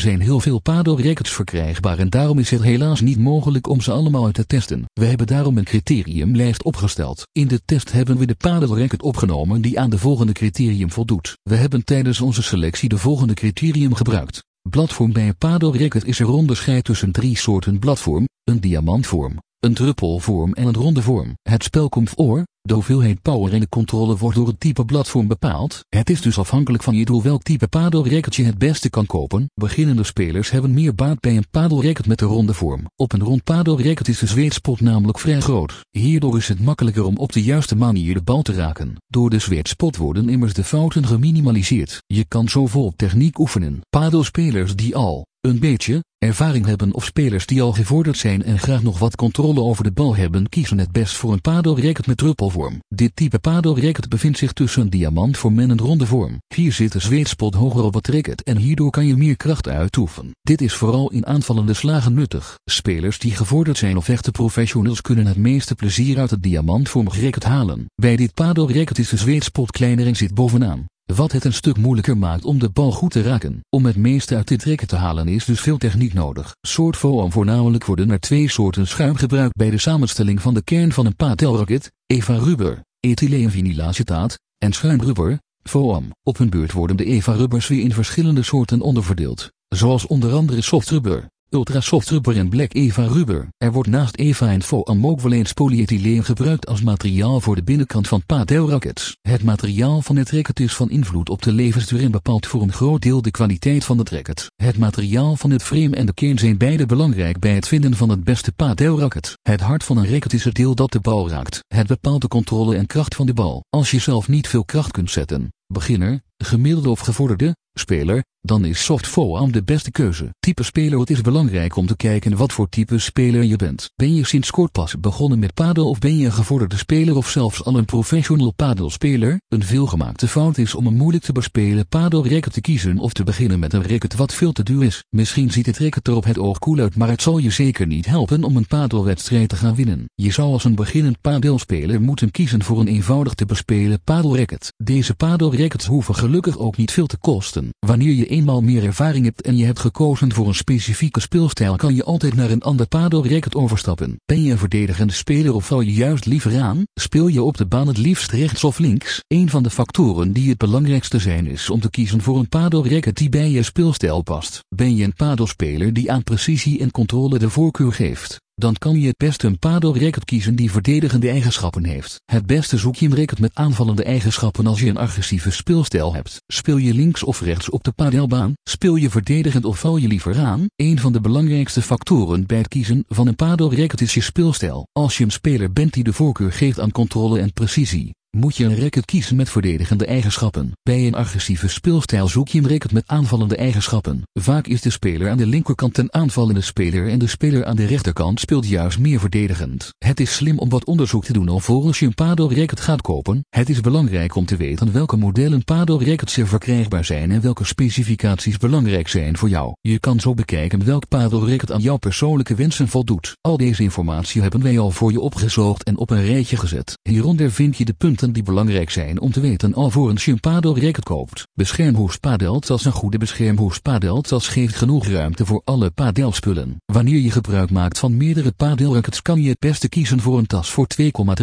Er zijn heel veel padelrackets verkrijgbaar en daarom is het helaas niet mogelijk om ze allemaal uit te testen. We hebben daarom een criteriumlijst opgesteld. In de test hebben we de padelracket opgenomen die aan de volgende criterium voldoet. We hebben tijdens onze selectie de volgende criterium gebruikt. Bladvorm bij een padelracket is er onderscheid tussen drie soorten bladvorm, een diamantvorm, een druppelvorm en een ronde vorm. Het spel komt voor, de hoeveelheid power en de controle wordt door het type platform bepaald. Het is dus afhankelijk van je doel welk type padelracket je het beste kan kopen. Beginnende spelers hebben meer baat bij een padelracket met de ronde vorm. Op een rond padelracket is de zweetspot namelijk vrij groot. Hierdoor is het makkelijker om op de juiste manier de bal te raken. Door de zweetspot worden immers de fouten geminimaliseerd. Je kan zo vol techniek oefenen. Padelspelers die al een beetje ervaring hebben of spelers die al gevorderd zijn en graag nog wat controle over de bal hebben kiezen het best voor een padelracket met druppelvorm. Dit type padelracket bevindt zich tussen een diamantvorm en een ronde vorm. Hier zit de zweetspot hoger op het racket en hierdoor kan je meer kracht uitoefenen. Dit is vooral in aanvallende slagen nuttig. Spelers die gevorderd zijn of echte professionals kunnen het meeste plezier uit het diamantvormig racket halen. Bij dit padelracket is de zweetspot kleiner en zit bovenaan. Wat het een stuk moeilijker maakt om de bal goed te raken. Om het meeste uit dit rekken te halen is dus veel techniek nodig. Soort foam voornamelijk worden er twee soorten schuim gebruikt bij de samenstelling van de kern van een patelracket, Eva rubber, ethyleenvinylacetaat, en schuimrubber, foam. Op hun beurt worden de Eva rubbers weer in verschillende soorten onderverdeeld, zoals onder andere softrubber, Ultrasoft rubber en Black Eva rubber. Er wordt naast Eva en Foam ook wel eens polyethyleen gebruikt als materiaal voor de binnenkant van padelrackets. Het materiaal van het racket is van invloed op de levensduur en bepaalt voor een groot deel de kwaliteit van het racket. Het materiaal van het frame en de kern zijn beide belangrijk bij het vinden van het beste padelracket. Het hart van een racket is het deel dat de bal raakt. Het bepaalt de controle en kracht van de bal. Als je zelf niet veel kracht kunt zetten, beginner, gemiddelde of gevorderde, speler, dan is soft foam de beste keuze. Type speler Het is belangrijk om te kijken wat voor type speler je bent. Ben je sinds kort pas begonnen met padel of ben je een gevorderde speler of zelfs al een professional padelspeler? Een veelgemaakte fout is om een moeilijk te bespelen padelracket te kiezen of te beginnen met een racket wat veel te duur is. Misschien ziet het racket er op het oog cool uit maar het zal je zeker niet helpen om een padelwedstrijd te gaan winnen. Je zou als een beginnend padelspeler moeten kiezen voor een eenvoudig te bespelen padelracket. Deze padelrackets hoeven gelukkig ook niet veel te kosten. Wanneer je eenmaal meer ervaring hebt en je hebt gekozen voor een specifieke speelstijl kan je altijd naar een ander padelracket overstappen. Ben je een verdedigende speler of val je juist liever aan? Speel je op de baan het liefst rechts of links? Een van de factoren die het belangrijkste zijn is om te kiezen voor een padelracket die bij je speelstijl past. Ben je een padelspeler die aan precisie en controle de voorkeur geeft? Dan kan je het beste een padelracket kiezen die verdedigende eigenschappen heeft. Het beste zoek je een racket met aanvallende eigenschappen als je een agressieve speelstijl hebt. Speel je links of rechts op de padelbaan? Speel je verdedigend of val je liever aan? Een van de belangrijkste factoren bij het kiezen van een padelracket is je speelstijl. Als je een speler bent die de voorkeur geeft aan controle en precisie, moet je een racket kiezen met verdedigende eigenschappen. Bij een agressieve speelstijl zoek je een racket met aanvallende eigenschappen. Vaak is de speler aan de linkerkant een aanvallende speler en de speler aan de rechterkant speelt juist meer verdedigend. Het is slim om wat onderzoek te doen alvorens je een padelracket gaat kopen. Het is belangrijk om te weten welke modellen padelrackets er verkrijgbaar zijn en welke specificaties belangrijk zijn voor jou. Je kan zo bekijken welk padelracket aan jouw persoonlijke wensen voldoet. Al deze informatie hebben wij al voor je opgezocht en op een rijtje gezet. Hieronder vind je de punten die belangrijk zijn om te weten alvorens je een padelracket koopt. Beschermhoes padeltas Een goede beschermhoes padeltas geeft genoeg ruimte voor alle padelspullen. Wanneer je gebruik maakt van meerdere padelrackets kan je het beste kiezen voor een tas voor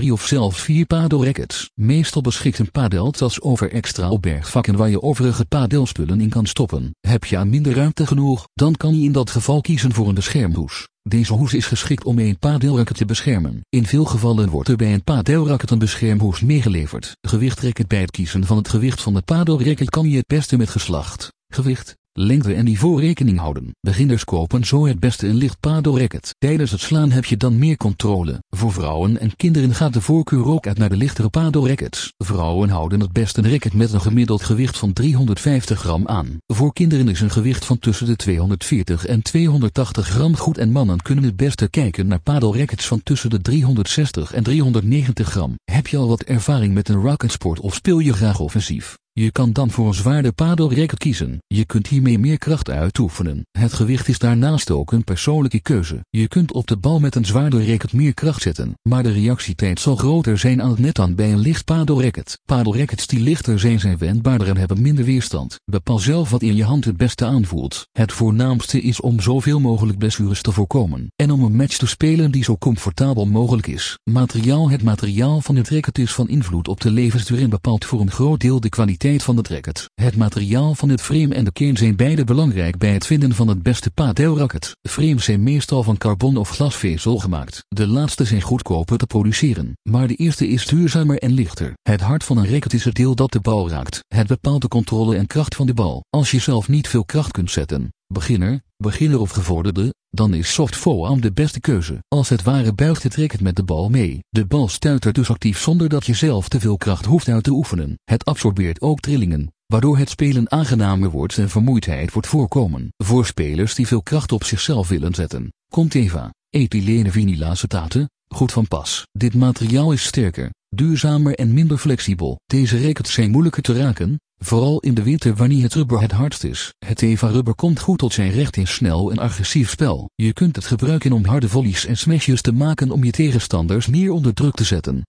2,3 of zelfs 4 padelrackets. Meestal beschikt een padeltas over extra opbergvakken waar je overige padelspullen in kan stoppen. Heb je aan minder ruimte genoeg, dan kan je in dat geval kiezen voor een beschermhoes. Deze hoes is geschikt om een padelracket te beschermen. In veel gevallen wordt er bij een padelracket een beschermhoes meegeleverd. Gewicht bij het kiezen van het gewicht van het padelracket kan je het beste met geslacht, gewicht, lengte en niveau rekening houden. Beginners kopen zo het beste een licht padelracket. Tijdens het slaan heb je dan meer controle. Voor vrouwen en kinderen gaat de voorkeur ook uit naar de lichtere padelrackets. Vrouwen houden het beste een racket met een gemiddeld gewicht van 350 gram aan. Voor kinderen is een gewicht van tussen de 240 en 280 gram goed en mannen kunnen het beste kijken naar padelrackets van tussen de 360 en 390 gram. Heb je al wat ervaring met een racketsport of speel je graag offensief? Je kan dan voor een zwaarder padelracket kiezen. Je kunt hiermee meer kracht uitoefenen. Het gewicht is daarnaast ook een persoonlijke keuze. Je kunt op de bal met een zwaarder racket meer kracht zetten, maar de reactietijd zal groter zijn aan het net dan bij een licht padelracket. Padelrackets die lichter zijn zijn wendbaarder en hebben minder weerstand. Bepaal zelf wat in je hand het beste aanvoelt. Het voornaamste is om zoveel mogelijk blessures te voorkomen en om een match te spelen die zo comfortabel mogelijk is. Materiaal Het materiaal van het racket is van invloed op de levensduur en bepaalt voor een groot deel de kwaliteit van het racket. Het materiaal van het frame en de kern zijn beide belangrijk bij het vinden van het beste padelracket. Frames zijn meestal van carbon of glasvezel gemaakt. De laatste zijn goedkoper te produceren, maar de eerste is duurzamer en lichter. Het hart van een racket is het deel dat de bal raakt. Het bepaalt de controle en kracht van de bal. Als je zelf niet veel kracht kunt zetten, beginner, beginner of gevorderde, dan is soft forearm de beste keuze. Als het ware buigt het racket met de bal mee. De bal stuitert dus actief zonder dat je zelf te veel kracht hoeft uit te oefenen. Het absorbeert ook trillingen, waardoor het spelen aangenamer wordt en vermoeidheid wordt voorkomen. Voor spelers die veel kracht op zichzelf willen zetten, komt Eva, ethylene vinylacetaten, goed van pas. Dit materiaal is sterker, duurzamer en minder flexibel. Deze rackets zijn moeilijker te raken, Vooral in de winter wanneer het rubber het hardst is. Het Eva rubber komt goed tot zijn recht in snel en agressief spel. Je kunt het gebruiken om harde volleys en smashes te maken om je tegenstanders meer onder druk te zetten.